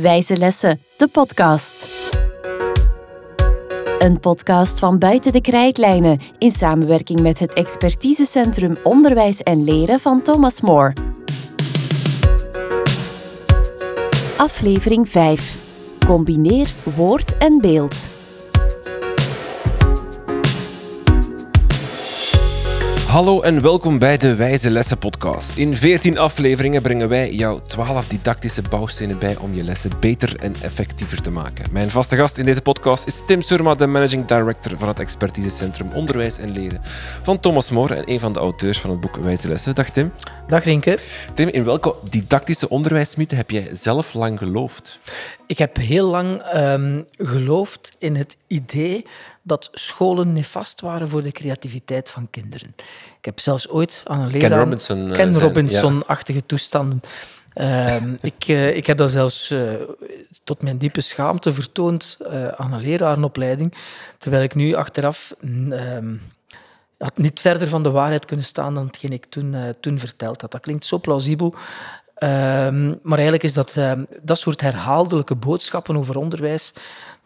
Wijze Lessen, de podcast. Een podcast van Buiten de Krijtlijnen in samenwerking met het expertisecentrum Onderwijs en Leren van Thomas More. Aflevering 5. Combineer woord en beeld. Hallo en welkom bij de Wijze Lessen podcast. In 14 afleveringen brengen wij jou 12 didactische bouwstenen bij om je lessen beter en effectiever te maken. Mijn vaste gast in deze podcast is Tim Surma, de managing director van het expertisecentrum Onderwijs en Leren van Thomas More en een van de auteurs van het boek Wijze Lessen. Dag Tim. Dag Rinke. Tim, in welke didactische onderwijsmythe heb jij zelf lang geloofd? Ik heb heel lang um, geloofd in het idee dat scholen nefast waren voor de creativiteit van kinderen. Ik heb zelfs ooit aan een leraar... Ken Robinson. Ken Robinson-achtige toestanden. Uh, ik, uh, ik heb dat zelfs uh, tot mijn diepe schaamte vertoond aan een lerarenopleiding, terwijl ik nu achteraf ehm, had niet verder van de waarheid kunnen staan dan hetgeen ik toen, toen verteld had. Dat klinkt zo plausibel, Ehm, maar eigenlijk is dat, uh, dat soort herhaaldelijke boodschappen over onderwijs,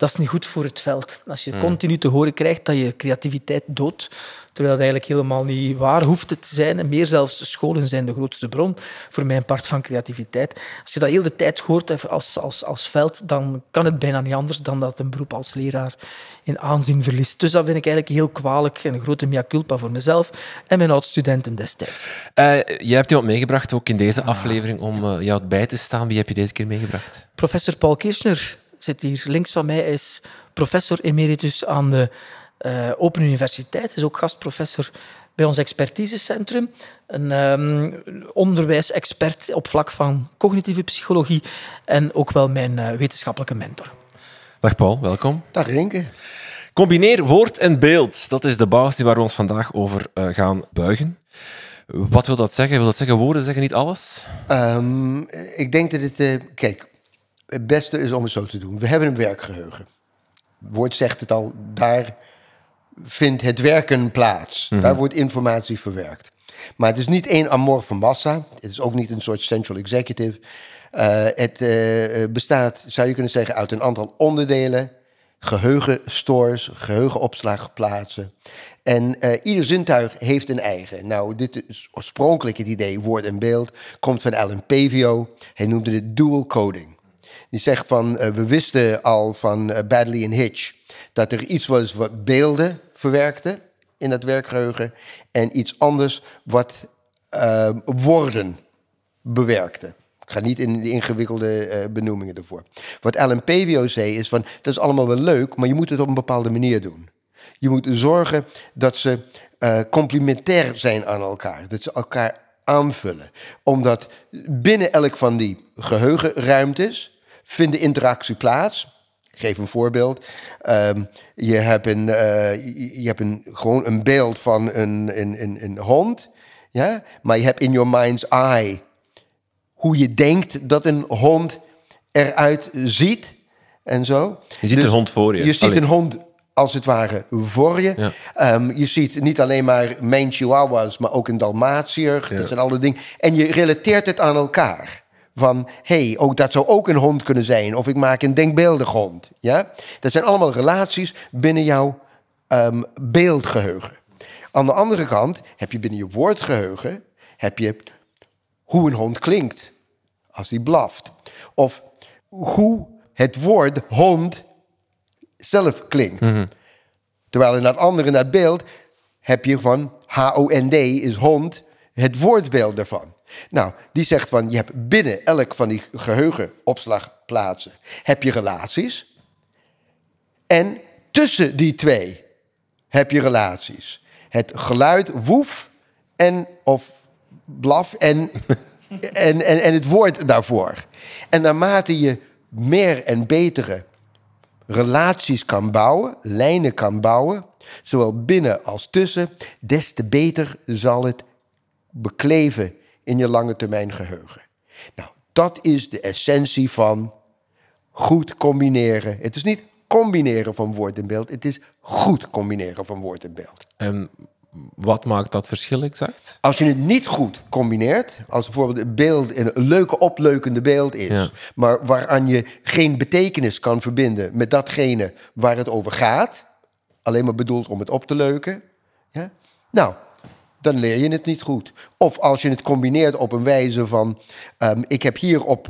dat is niet goed voor het veld. Als je mm. continu te horen krijgt dat je creativiteit doodt, terwijl dat eigenlijk helemaal niet waar hoeft het te zijn. En meer zelfs, scholen zijn de grootste bron voor mijn part van creativiteit. Als je dat heel de tijd hoort als, als, als veld, dan kan het bijna niet anders dan dat een beroep als leraar in aanzien verliest. Dus dat vind ik eigenlijk heel kwalijk en een grote mea culpa voor mezelf en mijn oud-studenten destijds. Uh, jij hebt iemand meegebracht, ook in deze aflevering, om uh, jou bij te staan. Wie heb je deze keer meegebracht? Professor Paul Kirchner zit hier links van mij. Is professor emeritus aan de uh, Open Universiteit. is ook gastprofessor bij ons expertisecentrum. Een um, onderwijsexpert op vlak van cognitieve psychologie en ook wel mijn uh, wetenschappelijke mentor. Dag Paul, welkom. Dag Rinke. Combineer woord en beeld. Dat is de basis waar we ons vandaag over uh, gaan buigen. Wat wil dat zeggen? Wil dat zeggen woorden zeggen niet alles? Um, ik denk dat het... Uh, kijk, het beste is om het zo te doen. We hebben een werkgeheugen. Het woord zegt het al, daar vindt het werken plaats. Mm -hmm. Daar wordt informatie verwerkt. Maar het is niet één amorfe massa. Het is ook niet een soort central executive. Uh, het uh, bestaat, zou je kunnen zeggen, uit een aantal onderdelen. Geheugenstores, geheugenopslagplaatsen. En uh, ieder zintuig heeft een eigen. Nou, dit is oorspronkelijk het idee, woord en beeld, komt van Alan Pavio. Hij noemde het dual coding. Die zegt van, we wisten al van Badley en Hitch dat er iets was wat beelden verwerkte in het werkgeheugen en iets anders wat uh, woorden bewerkte. Ik ga niet in de ingewikkelde uh, benoemingen ervoor. Wat Pavio zei is van, dat is allemaal wel leuk, maar je moet het op een bepaalde manier doen. Je moet zorgen dat ze uh, complementair zijn aan elkaar. Dat ze elkaar aanvullen. Omdat binnen elk van die geheugenruimtes vindt de interactie plaats geef een voorbeeld. Um, je hebt, een, uh, je hebt een, gewoon een beeld van een, een, een, een hond. Ja? Maar je hebt in your mind's eye hoe je denkt dat een hond eruit ziet. En zo. Je ziet dus een hond voor je. Je ziet een hond als het ware voor je. Ja. Um, je ziet niet alleen maar Maine Chihuahuas, maar ook een Dalmatiër. Ja. Dat zijn alle dingen. En je relateert het aan elkaar van hey, ook dat zou ook een hond kunnen zijn. Of ik maak een denkbeeldig hond. Ja? Dat zijn allemaal relaties binnen jouw um, beeldgeheugen. Aan de andere kant heb je binnen je woordgeheugen heb je hoe een hond klinkt als die blaft. Of hoe het woord hond zelf klinkt. Mm -hmm. Terwijl in dat andere, in dat beeld, heb je van H-O-N-D is hond, het woordbeeld daarvan. Nou, die zegt van je hebt binnen elk van die geheugenopslagplaatsen heb je relaties. En tussen die twee heb je relaties. Het geluid woef en of blaf en, en, en, en het woord daarvoor. En naarmate je meer en betere relaties kan bouwen, lijnen kan bouwen, zowel binnen als tussen, des te beter zal het bekleven in je lange termijn geheugen. Nou, dat is de essentie van goed combineren. Het is niet combineren van woord en beeld, het is goed combineren van woord en beeld. Um, wat maakt dat verschil exact? Als je het niet goed combineert, als bijvoorbeeld een beeld een leuke opleukende beeld is, Ja. maar waaraan je geen betekenis kan verbinden met datgene waar het over gaat, alleen maar bedoeld om het op te leuken, ja? nou, dan leer je het niet goed. Of als je het combineert op een wijze van, ehm, ik heb hier op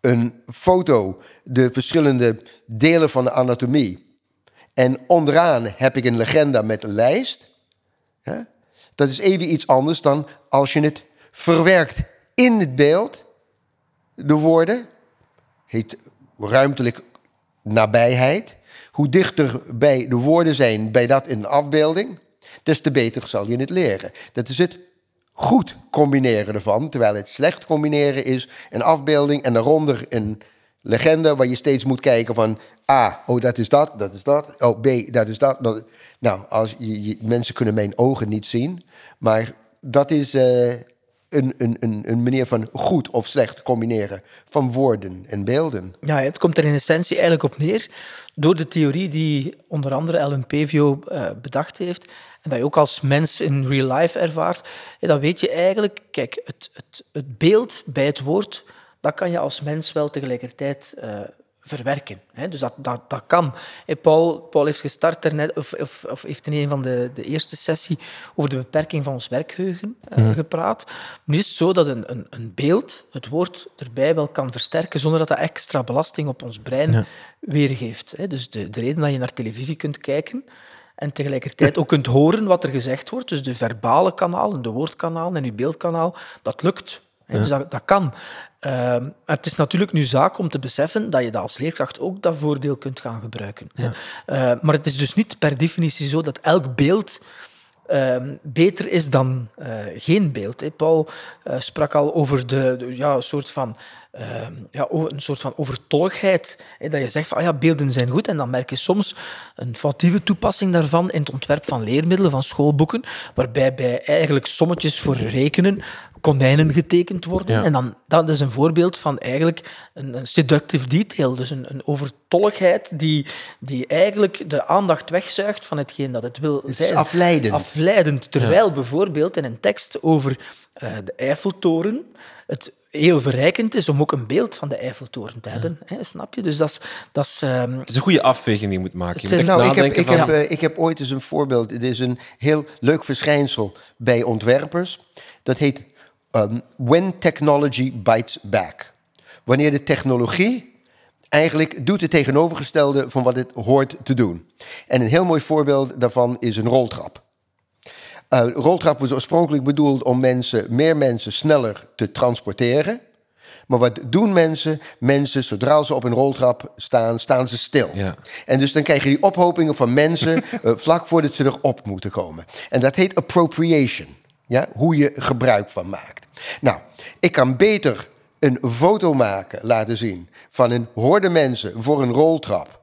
een foto de verschillende delen van de anatomie. En onderaan heb ik een legenda met een lijst. Dat is even iets anders dan als je het verwerkt in het beeld. De woorden heet ruimtelijk nabijheid. Hoe dichter bij de woorden zijn bij dat in een afbeelding, des te beter zal je het leren. Dat is het goed combineren ervan, terwijl het slecht combineren is een afbeelding en daaronder een legende waar je steeds moet kijken van A, oh dat is dat, dat is dat, oh B, dat is dat. Nou, als je, mensen kunnen mijn ogen niet zien, maar dat is eh, een, een, een, een manier van goed of slecht combineren van woorden en beelden. Ja, het komt er in essentie eigenlijk op neer door de theorie die onder andere Ellen Pavio eh, bedacht heeft en dat je ook als mens in real life ervaart. Dan weet je eigenlijk, kijk, het, het, het beeld bij het woord, dat kan je als mens wel tegelijkertijd eh, verwerken. Hè? Dus dat, dat, dat kan. Hey, Paul, Paul heeft gestart daarnet, of, of, of heeft in een van de, de eerste sessie over de beperking van ons werkgeheugen eh, gepraat. Is het zo dat een, een, een beeld het woord erbij wel kan versterken zonder dat dat extra belasting op ons brein weergeeft. Hè? Dus de, de reden dat je naar televisie kunt kijken en tegelijkertijd ook kunt horen wat er gezegd wordt, dus de verbale kanalen, de woordkanalen en je beeldkanaal, dat lukt. Dus dat, dat kan. Ehm, het is natuurlijk nu zaak om te beseffen dat je dat als leerkracht ook dat voordeel kunt gaan gebruiken. hè. Eh, maar het is dus niet per definitie zo dat elk beeld ehm, beter is dan eh, geen beeld. Hè. Paul eh, sprak al over de, ja, een soort van ehm, ja, een soort van overtolligheid. Hè, dat je zegt van ah ja, beelden zijn goed. En dan merk je soms een foutieve toepassing daarvan in het ontwerp van leermiddelen, van schoolboeken, waarbij bij eigenlijk sommetjes voor rekenen konijnen getekend worden. Ja. En dan, dat is een voorbeeld van eigenlijk een, een seductive detail, dus een, een overtolligheid die, die eigenlijk de aandacht wegzuigt van hetgeen dat het wil zijn. afleidend. Afleidend. Terwijl bijvoorbeeld in een tekst over eh, de Eiffeltoren het heel verrijkend is om ook een beeld van de Eiffeltoren te hebben. Hè, snap je? Dus dat is... Dat is ehm, Het is een goede afweging die je moet maken. Je Het moet zijn- echt Nou, ik heb, ik, van... heb, eh, ik heb ooit eens een voorbeeld. Het is een heel leuk verschijnsel bij ontwerpers. Dat heet ehm, When Technology Bites Back. Wanneer de technologie eigenlijk doet het tegenovergestelde van wat het hoort te doen. En een heel mooi voorbeeld daarvan is een roltrap. Eh, roltrap was oorspronkelijk bedoeld om mensen, meer mensen sneller te transporteren. Maar wat doen mensen? Mensen, zodra ze op een roltrap staan, staan ze stil. Ja. En dus dan krijg je die ophopingen van mensen eh, vlak voordat ze erop moeten komen. En dat heet appropriation. Ja? Hoe je gebruik van maakt. Nou, ik kan beter een foto maken, laten zien, van een horde mensen voor een roltrap.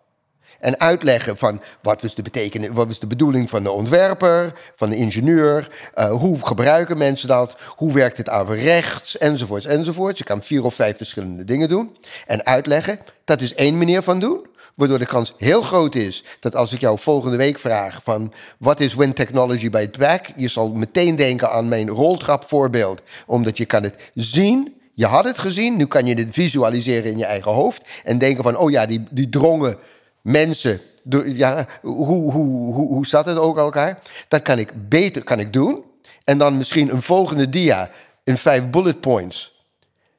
En uitleggen van wat was de, wat was de bedoeling van de ontwerper, van de ingenieur, eh, hoe gebruiken mensen dat, hoe werkt het averechts, enzovoorts, enzovoorts. Je kan vier of vijf verschillende dingen doen. En uitleggen, dat is één manier van doen. Waardoor de kans heel groot is dat als ik jou volgende week vraag van wat is When Technology by Back, je zal meteen denken aan mijn roltrap voorbeeld. Omdat je kan het zien, je had het gezien, nu kan je het visualiseren in je eigen hoofd. En denken van, oh ja, die, die drongen mensen, ja, hoe, hoe, hoe, hoe zat het ook elkaar? Dat kan ik beter kan ik doen. En dan misschien een volgende dia in vijf bullet points.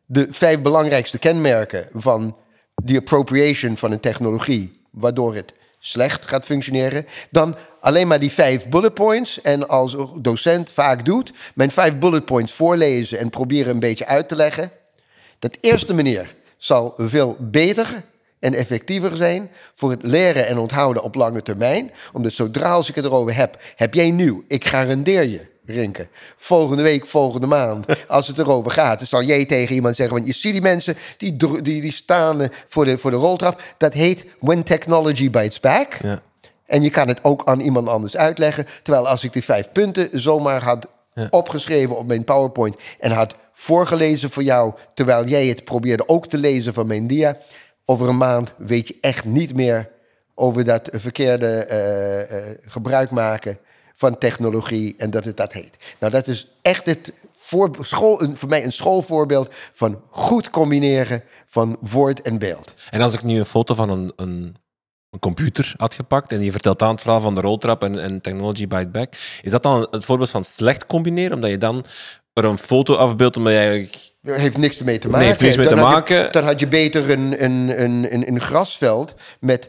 De vijf belangrijkste kenmerken van die appropriation van een technologie, waardoor het slecht gaat functioneren. Dan alleen maar die vijf bullet points. En als docent vaak doet, mijn vijf bullet points voorlezen en proberen een beetje uit te leggen. Dat eerste manier zal veel beter en effectiever zijn voor het leren en onthouden op lange termijn. Omdat zodra als ik het erover heb, heb jij nieuw. Ik garandeer je, Rinke, volgende week, volgende maand, als het erover gaat, dan zal jij tegen iemand zeggen, want je ziet die mensen, die, die, die staan eh, voor de, voor de roltrap. Dat heet When Technology Bites Back. Ja. En je kan het ook aan iemand anders uitleggen. Terwijl als ik die vijf punten zomaar had opgeschreven op mijn PowerPoint en had voorgelezen voor jou, terwijl jij het probeerde ook te lezen van mijn dia, over een maand weet je echt niet meer over dat verkeerde eh, eh, gebruik maken van technologie en dat het dat heet. Nou, dat is echt het voor, school, een, voor mij een schoolvoorbeeld van goed combineren van woord en beeld. En als ik nu een foto van een, een, een computer had gepakt en je vertelt aan het verhaal van de roltrap en, en Technology Byte Back, is dat dan het voorbeeld van slecht combineren? Omdat je dan er een foto afbeeldt omdat je eigenlijk... Heeft niks ermee te maken. Nee, heeft niks mee te had je- maken. dan had je beter een, een, een, een, een grasveld met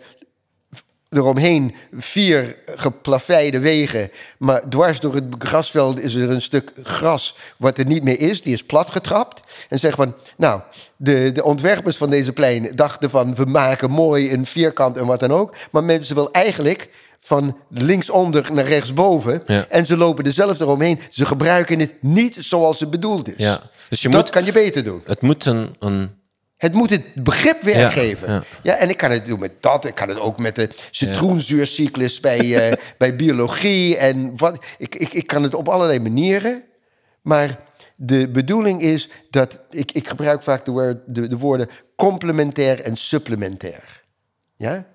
eromheen vier geplaveide wegen. Maar dwars door het grasveld is er een stuk gras wat er niet meer is. Die is platgetrapt. En zeg van, nou, de, de ontwerpers van deze plein dachten van... we maken mooi een vierkant en wat dan ook. Maar mensen wil eigenlijk van linksonder naar rechtsboven. Ja. En ze lopen er zelf eromheen. Ze gebruiken het niet zoals het bedoeld is. Ja. Dus je Dat moet, kan je beter doen. het moet een, een... Het moet het begrip weergeven. ja. Ja, en ik kan het doen met dat. Ik kan het ook met de citroenzuurcyclus bij, eh, bij biologie. En wat, ik, ik, ik kan het op allerlei manieren. Maar de bedoeling is dat... Ik, ik gebruik vaak de, woord- de, de woorden complementair en supplementair. Ja?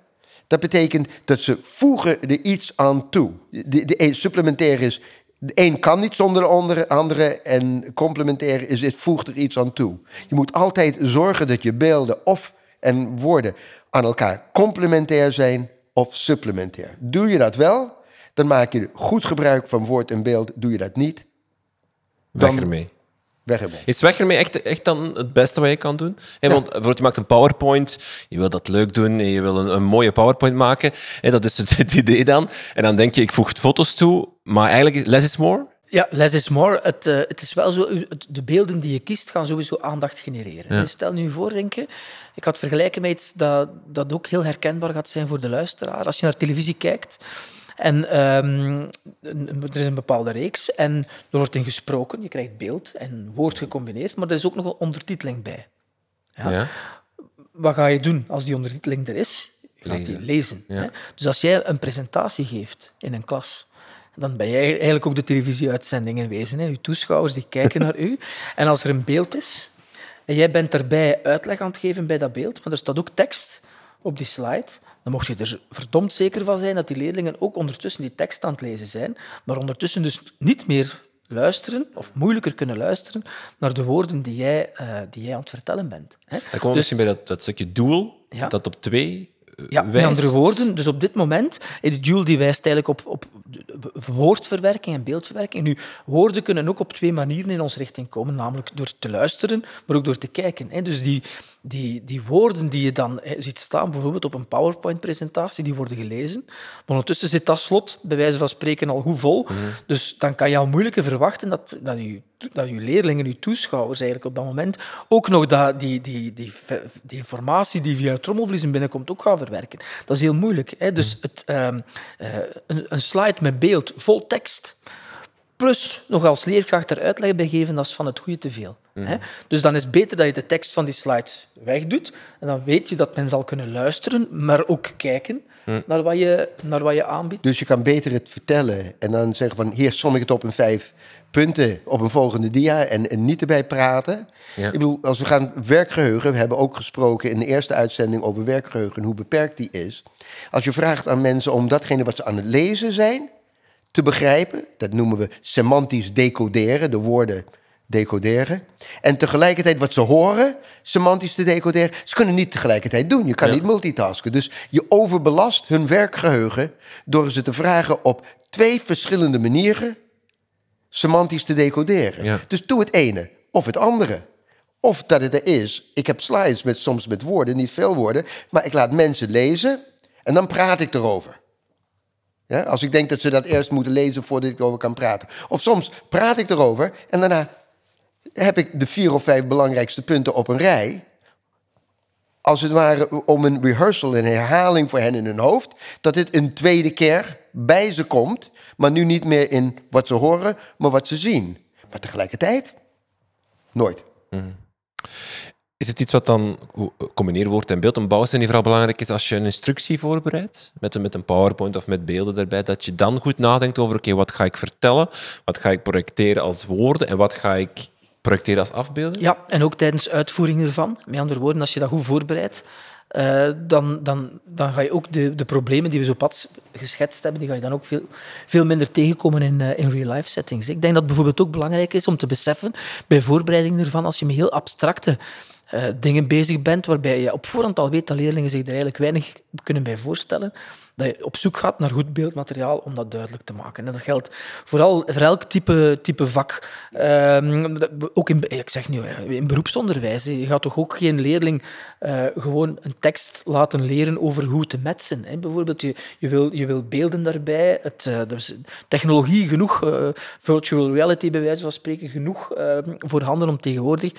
Dat betekent dat ze voegen er iets aan toe. De, de, supplementair is... De een kan niet zonder de andere, en complementair is het voegt er iets aan toe. Je moet altijd zorgen dat je beelden of en woorden aan elkaar complementair zijn of supplementair. Doe je dat wel, dan maak je goed gebruik van woord en beeld. Doe je dat niet, Weg Dan- ermee. weg ermee. Is weg ermee echt, echt dan het beste wat je kan doen? Want bijvoorbeeld, je maakt een PowerPoint, je wil dat leuk doen, en je wil een, een mooie PowerPoint maken. Hè, dat is het, het idee dan. En dan denk je, ik voeg foto's toe, maar eigenlijk is less is more. Ja, less is more. Het, eh, het is wel zo, het- de beelden die je kiest gaan sowieso aandacht genereren. Dus stel nu voor, denk je, ik had vergelijken met iets dat, dat ook heel herkenbaar gaat zijn voor de luisteraar. Als je naar televisie kijkt en ehm, er is een bepaalde reeks en er wordt in gesproken, je krijgt beeld en woord gecombineerd, maar er is ook nog een ondertiteling bij. Ja. Ja. Wat ga je doen als die ondertiteling er is? Je gaat die Lezen. lezen. Ja. Hè? Dus als jij een presentatie geeft in een klas, dan ben jij eigenlijk ook de televisieuitzending in wezen. Hè? Je toeschouwers die kijken naar u. En als er een beeld is, en jij bent daarbij uitleg aan het geven bij dat beeld, maar er staat ook tekst op die slide, dan mocht je er verdomd zeker van zijn dat die leerlingen ook ondertussen die tekst aan het lezen zijn, maar ondertussen dus niet meer luisteren, of moeilijker kunnen luisteren, naar de woorden die jij, eh, die jij aan het vertellen bent. Hè? Dan komen we Dus- misschien bij dat, dat stukje doel, Ja. dat op twee eh, ja, met andere woorden, dus op dit moment, de Joule die wijst eigenlijk op, op woordverwerking en beeldverwerking. Nu, woorden kunnen ook op twee manieren in onze richting komen, namelijk door te luisteren, maar ook door te kijken. hè. Dus die, die, die woorden die je dan ziet staan, bijvoorbeeld op een PowerPoint-presentatie, die worden gelezen. Maar ondertussen zit dat slot, bij wijze van spreken, al goed vol. Dus dan kan je al moeilijker verwachten dat, dat, je, dat je leerlingen, je toeschouwers eigenlijk op dat moment ook nog dat, die, die, die, die informatie die via trommelvliezen binnenkomt ook gaan verwerken. Dat is heel moeilijk. Hè? Dus het, ehm, eh, een, een slide met beeld, vol tekst, plus nog als leerkracht er uitleg bij geven, dat is van het goede te veel. Hè? Dus dan is het beter dat je de tekst van die slide wegdoet. En dan weet je dat men zal kunnen luisteren, maar ook kijken naar, wat je, naar wat je aanbiedt. Dus je kan beter het vertellen en dan zeggen van... hier som ik het op een vijf punten op een volgende dia en, en niet erbij praten. Ja. Ik bedoel, als we gaan werkgeheugen... we hebben ook gesproken in de eerste uitzending over werkgeheugen... en hoe beperkt die is. Als je vraagt aan mensen om datgene wat ze aan het lezen zijn... te begrijpen, dat noemen we semantisch decoderen... de woorden decoderen. En tegelijkertijd wat ze horen, semantisch te decoderen. Ze kunnen niet tegelijkertijd doen. Je kan Ja. niet multitasken. Dus je overbelast hun werkgeheugen door ze te vragen op twee verschillende manieren semantisch te decoderen. Ja. Dus doe het ene of het andere. Of dat het er is. Ik heb slides met soms met woorden, niet veel woorden, maar ik laat mensen lezen en dan praat ik erover. Ja, als ik denk dat ze dat eerst moeten lezen voordat ik erover kan praten. Of soms praat ik erover en daarna heb ik de vier of vijf belangrijkste punten op een rij. Als het ware om een rehearsal, een herhaling voor hen in hun hoofd. Dat het een tweede keer bij ze komt. Maar nu niet meer in wat ze horen, maar wat ze zien. Maar tegelijkertijd, nooit. Is het iets wat dan, hoe- combineren woord en beeld, een bouwsteen die vooral belangrijk is als je een instructie voorbereidt, met een, met een PowerPoint of met beelden erbij, dat je dan goed nadenkt over, oké, wat ga ik vertellen, wat ga ik projecteren als woorden en wat ga ik projecteren als afbeelding? Ja, en ook tijdens uitvoering ervan. Met andere woorden, als je dat goed voorbereidt, eh, dan, dan, dan ga je ook de, de problemen die we zo pad geschetst hebben, die ga je dan ook veel, veel minder tegenkomen in, uh, in real-life settings. Ik denk dat bijvoorbeeld ook belangrijk is om te beseffen, bij voorbereiding ervan, als je met heel abstracte uh, dingen bezig bent, waarbij je op voorhand al weet dat leerlingen zich er eigenlijk weinig kunnen bij voorstellen, dat je op zoek gaat naar goed beeldmateriaal om dat duidelijk te maken. En dat geldt vooral voor elk type, type vak. Um, ook in, ik zeg nu, in beroepsonderwijs. Je gaat toch ook geen leerling uh, gewoon een tekst laten leren over hoe te metsen. Hè. Bijvoorbeeld, je, je, wil, je wil beelden daarbij. Het, uh, technologie genoeg, uh, virtual reality bij wijze van spreken, genoeg voorhanden om tegenwoordig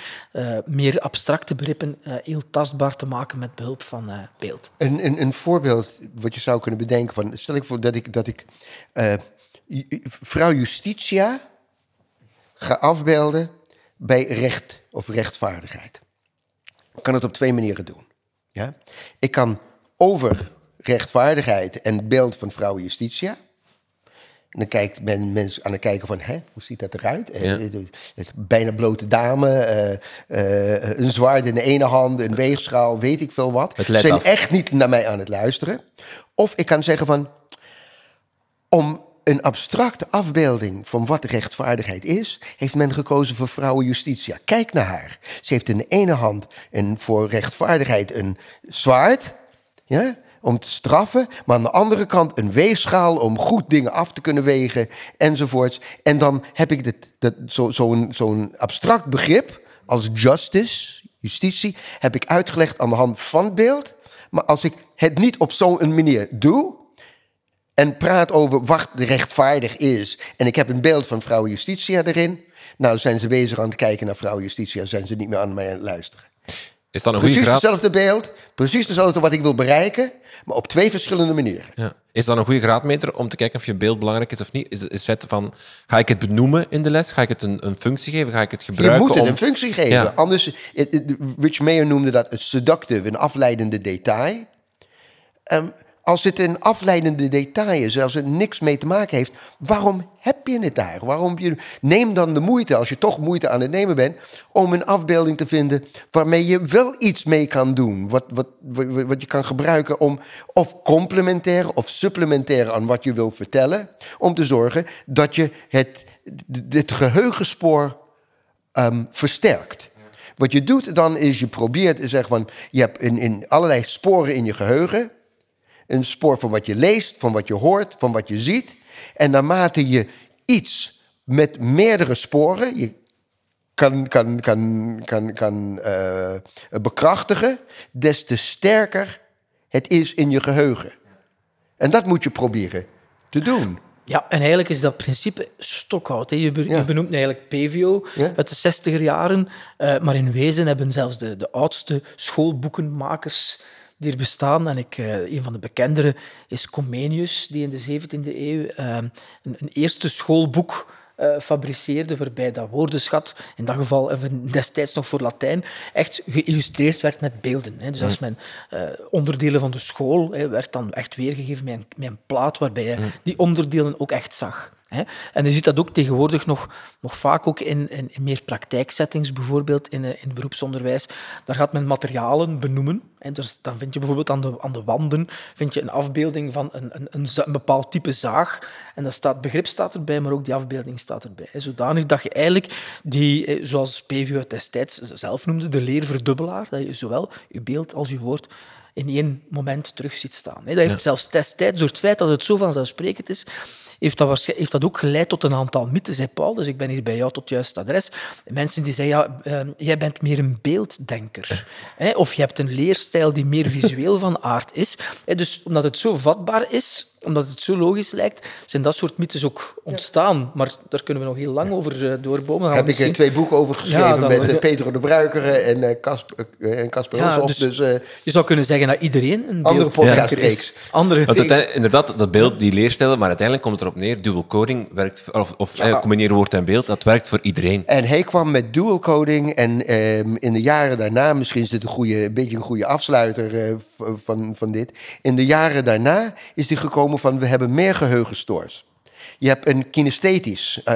meer abstracte begrippen heel tastbaar te maken met behulp van beeld. Een, een, een voorbeeld wat je zou kunnen bedenken van... Stel ik voor dat ik, dat ik vrouw Justitia ga afbeelden bij recht of rechtvaardigheid. Ik kan het op twee manieren doen. Ja? Ik kan over rechtvaardigheid en het beeld van vrouw Justitia. En dan kijkt men mensen aan het kijken van, hè, hoe ziet dat eruit? Ja. Uh, bijna blote dame, uh, uh, een zwaard in de ene hand, een weegschaal, weet ik veel wat. Ze zijn echt niet naar mij aan het luisteren. Of ik kan zeggen van, om een abstracte afbeelding van wat rechtvaardigheid is, heeft men gekozen voor vrouwen Justitia. Kijk naar haar. Ze heeft in de ene hand een, voor rechtvaardigheid een zwaard, ja, om te straffen, maar aan de andere kant een weegschaal om goed dingen af te kunnen wegen, enzovoorts. En dan heb ik dit, dat, zo'n zo zo'n abstract begrip als justice, justitie, heb ik uitgelegd aan de hand van het beeld. Maar als ik het niet op zo'n manier doe, en praat over wat rechtvaardig is. En ik heb een beeld van vrouw Justitia erin. Nou, zijn ze bezig aan het kijken naar vrouw Justitia, zijn ze niet meer aan mij aan het luisteren. Is dat een precies goede hetzelfde beeld, precies hetzelfde wat ik wil bereiken, maar op twee verschillende manieren. Ja. Is dat een goede graadmeter om te kijken of je beeld belangrijk is of niet? Is, is het van, ga ik het benoemen in de les? Ga ik het een, een functie geven? Ga ik het gebruiken? Je moet het om... een functie geven. Ja. Anders, Rich Mayer noemde dat het seductive, een afleidende detail. Um, als het een afleidende detail is, als het niks mee te maken heeft, waarom heb je het daar? Waarom je, neem dan de moeite, als je toch moeite aan het nemen bent, om een afbeelding te vinden waarmee je wel iets mee kan doen. Wat, wat, wat je kan gebruiken om of complementair of supplementair aan wat je wil vertellen. Om te zorgen dat je het, het geheugenspoor um, versterkt. Wat je doet dan is je probeert zeggen van je hebt in allerlei sporen in je geheugen. Een spoor van wat je leest, van wat je hoort, van wat je ziet. En naarmate je iets met meerdere sporen je kan, kan, kan, kan, kan uh, bekrachtigen, des te sterker het is in je geheugen. En dat moet je proberen te doen. Ja, en eigenlijk is dat principe stokhout. Je, be ja. je, benoemt eigenlijk PVO ja. uit de 60er jaren, uh, maar in wezen hebben zelfs de, de oudste schoolboekenmakers die er bestaan. En ik, uh, een van de bekendere is Comenius, die in de 17e eeuw uh, een, een, eerste schoolboek uh, fabriceerde, waarbij dat woordenschat, in dat geval destijds nog voor Latijn, echt geïllustreerd werd met beelden. Hè. Dus als men onderdelen van de school hè, werd dan echt weergegeven met een, met een plaat waarbij je die onderdelen ook echt zag. En je ziet dat ook tegenwoordig nog, nog vaak ook in, in, in meer praktijksettings, bijvoorbeeld in, in het beroepsonderwijs. Daar gaat men materialen benoemen. En dus dan vind je bijvoorbeeld aan de, aan de wanden vind je een afbeelding van een, een, een, een bepaald type zaag. En dat staat, begrip staat erbij, maar ook die afbeelding staat erbij. Zodanig dat je eigenlijk die, eh, zoals PVU destijds zelf noemde, de leerverdubbelaar, dat je zowel je beeld als je woord in één moment terug ziet staan. Dat heeft zelfs destijds, door het feit dat het zo vanzelfsprekend is, heeft dat, heeft dat ook geleid tot een aantal mythes, hè, Paul. Dus ik ben hier bij jou tot het juiste adres. Mensen die zeggen, ja, uh, jij bent meer een beelddenker. Hè? Of je hebt een leerstijl die meer visueel van aard is. Hè? Dus omdat het zo vatbaar is, omdat het zo logisch lijkt, zijn dat soort mythes ook ontstaan. Maar daar kunnen we nog heel lang over uh, doorbomen. Heb ik er twee boeken over geschreven ja, met uh, Pedro de Bruikere en Casper uh, Casper ja, dus, dus je zou kunnen zeggen dat iedereen een andere podcastreeks. Ja. Andere Want inderdaad, dat beeld, die leerstijlen, maar uiteindelijk komt het erop neer, dual coding werkt, of, of ja. combineren woord en beeld, dat werkt voor iedereen. En hij kwam met dual coding en um, in de jaren daarna, misschien is dit een, goede, een beetje een goede afsluiter van, van dit, in de jaren daarna is hij gekomen van we hebben meer geheugenstores. Je hebt een kinesthetisch, uh,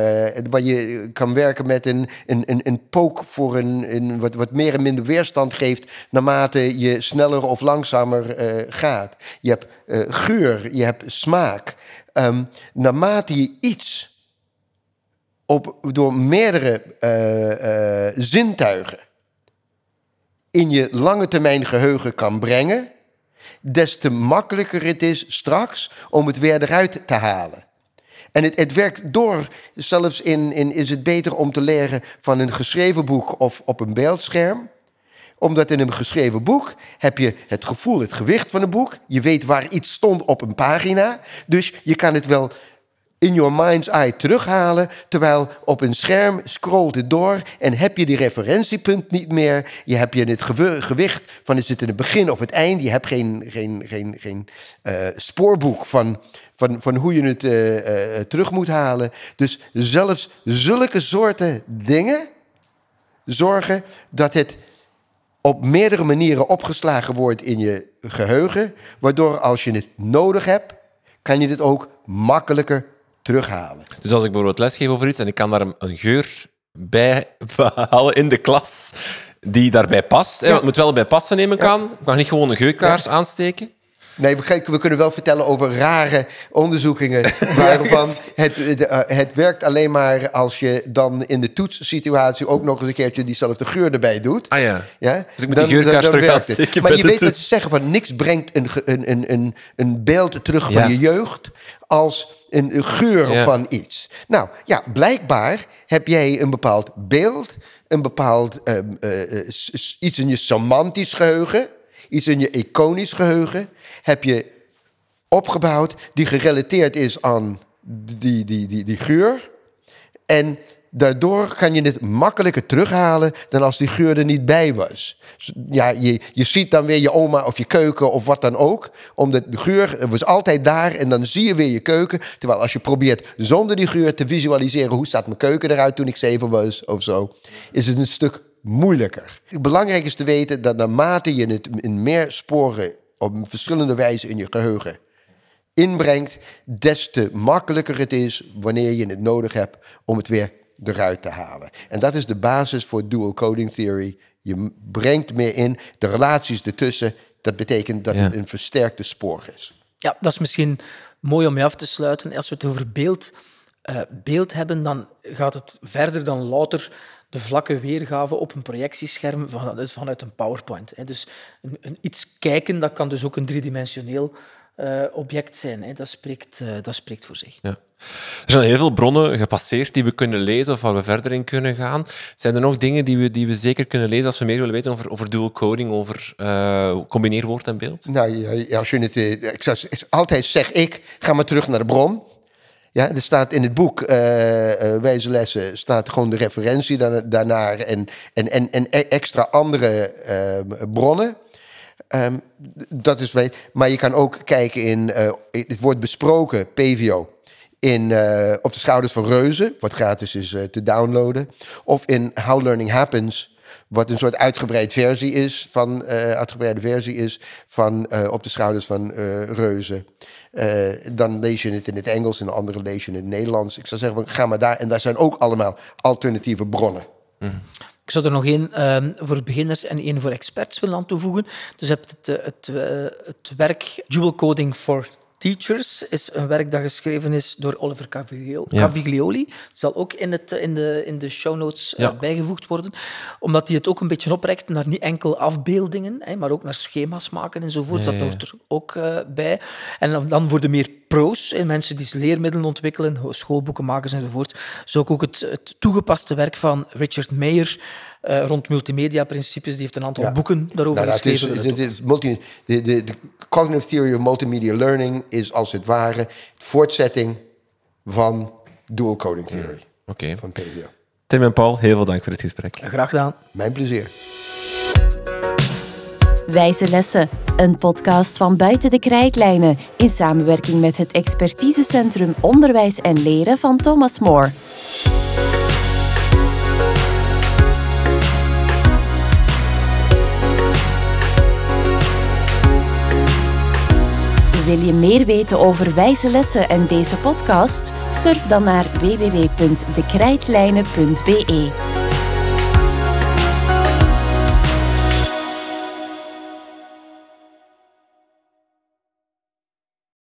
waar je kan werken met een, een, een, een pook voor een, een wat, wat meer en minder weerstand geeft naarmate je sneller of langzamer uh, gaat. Je hebt uh, geur, je hebt smaak. Um, naarmate je iets op, door meerdere zintuigen in je lange termijn geheugen kan brengen, des te makkelijker het is straks om het weer eruit te halen. En het, het werkt door. Zelfs in, in is het beter om te leren van een geschreven boek of op een beeldscherm. Omdat in een geschreven boek heb je het gevoel, het gewicht van een boek. Je weet waar iets stond op een pagina. Dus je kan het wel in your mind's eye terughalen. Terwijl op een scherm scrolt het door en heb je die referentiepunt niet meer. Je hebt je het gewicht van is het in het begin of het eind. Je hebt geen, geen, geen, geen uh, spoorboek van, van, van hoe je het uh, uh, terug moet halen. Dus zelfs zulke soorten dingen zorgen dat het op meerdere manieren opgeslagen wordt in je geheugen. Waardoor als je het nodig hebt, kan je het ook makkelijker terughalen. Dus als ik bijvoorbeeld lesgeef over iets en ik kan daar een, geur bij halen in de klas die daarbij past. Ja. Het moet wel bij passen nemen kan. Ik mag niet gewoon een geurkaars ja. aansteken. Nee, we, we, kunnen wel vertellen over rare onderzoekingen. Waarvan het, het, eh, het, werkt alleen maar als je dan in de toetssituatie ook nog eens een keertje diezelfde geur erbij doet. Ah ja. ja? Dus ik moet dan, die terug aansteken. Maar je weet wat ze zeggen: van niks brengt een, een, een, een beeld terug van je jeugd als een geur ja. van iets. Nou ja, blijkbaar heb jij een bepaald beeld, een bepaald uh, uh, iets in je semantisch geheugen, iets in je iconisch geheugen, heb je opgebouwd die gerelateerd is aan die, die, die, die geur. En daardoor kan je het makkelijker terughalen dan als die geur er niet bij was. Ja, je, je ziet dan weer je oma of je keuken of wat dan ook. Omdat de geur was altijd daar en dan zie je weer je keuken. Terwijl als je probeert zonder die geur te visualiseren... hoe staat mijn keuken eruit toen ik zeven was of zo... is het een stuk moeilijker. Belangrijk is te weten dat naarmate je het in meer sporen... op verschillende wijze in je geheugen inbrengt... des te makkelijker het is wanneer je het nodig hebt om het weer eruit te halen. En dat is de basis voor dual coding theory. Je brengt meer in de relaties ertussen. Dat betekent dat het een versterkte spoor is. Ja, dat is misschien mooi om je af te sluiten. Als we het over beeld, uh, beeld hebben, dan gaat het verder dan louter de vlakke weergave op een projectiescherm vanuit, vanuit een PowerPoint. Dus een, een, iets kijken, dat kan dus ook een driedimensioneel uh, object zijn. Hè. Dat, spreekt, uh, dat spreekt voor zich. Ja. Er zijn heel veel bronnen gepasseerd die we kunnen lezen of waar we verder in kunnen gaan. Zijn er nog dingen die we, die we zeker kunnen lezen als we meer willen weten over, over dual coding, over uh, combineerwoord en beeld? Nou, als je het, ik zou, altijd zeg ik, ga maar terug naar de bron. Ja, er staat in het boek uh, Wijze Lessen staat gewoon de referentie daarnaar en, en, en, en e-, extra andere uh, bronnen. Um, dat is, maar je kan ook kijken in, uh, het wordt besproken, PVO, in, op de schouders van Reuzen, wat gratis is te downloaden. Of in How Learning Happens, wat een soort uitgebreid versie is van, uitgebreide versie is van op de schouders van Reuzen. dan lees je het in het Engels en de andere lees je in het Nederlands. Ik zou zeggen, ga maar daar. En daar zijn ook allemaal alternatieve bronnen. Mm. Ik zou er nog één um, voor beginners en één voor experts willen aan toevoegen. Dus je hebt het, eh, het, het, het werk Dual Coding for Teachers is een werk dat geschreven is door Oliver Caviglioli. Ja. Zal ook in, het, in, de, in de show notes ja. bijgevoegd worden. Omdat hij het ook een beetje oprekt naar niet enkel afbeeldingen, hè, maar ook naar schema's maken enzovoort. Ja, dat hoort er ook uh, bij. En dan, dan voor de meer pro's, hè, mensen die leermiddelen ontwikkelen, schoolboeken maken enzovoort. Zo ook het, het toegepaste werk van Richard Mayer uh, rond multimedia-principes. Die heeft een aantal ja. boeken daarover nou, geschreven. Het is, het is multi, de, de, de, Cognitive Theory of Multimedia Learning is als het ware voortzetting van Dual Coding Theory. Ja. Okay. Van PVO. Tim en Paul, heel veel dank voor het gesprek. Graag gedaan. Mijn plezier. Wijze Lessen, een podcast van Buiten de Krijtlijnen in samenwerking met het expertisecentrum Onderwijs en Leren van Thomas More. Wil je meer weten over wijze lessen en deze podcast? Surf dan naar www.dekrijtlijnen.be.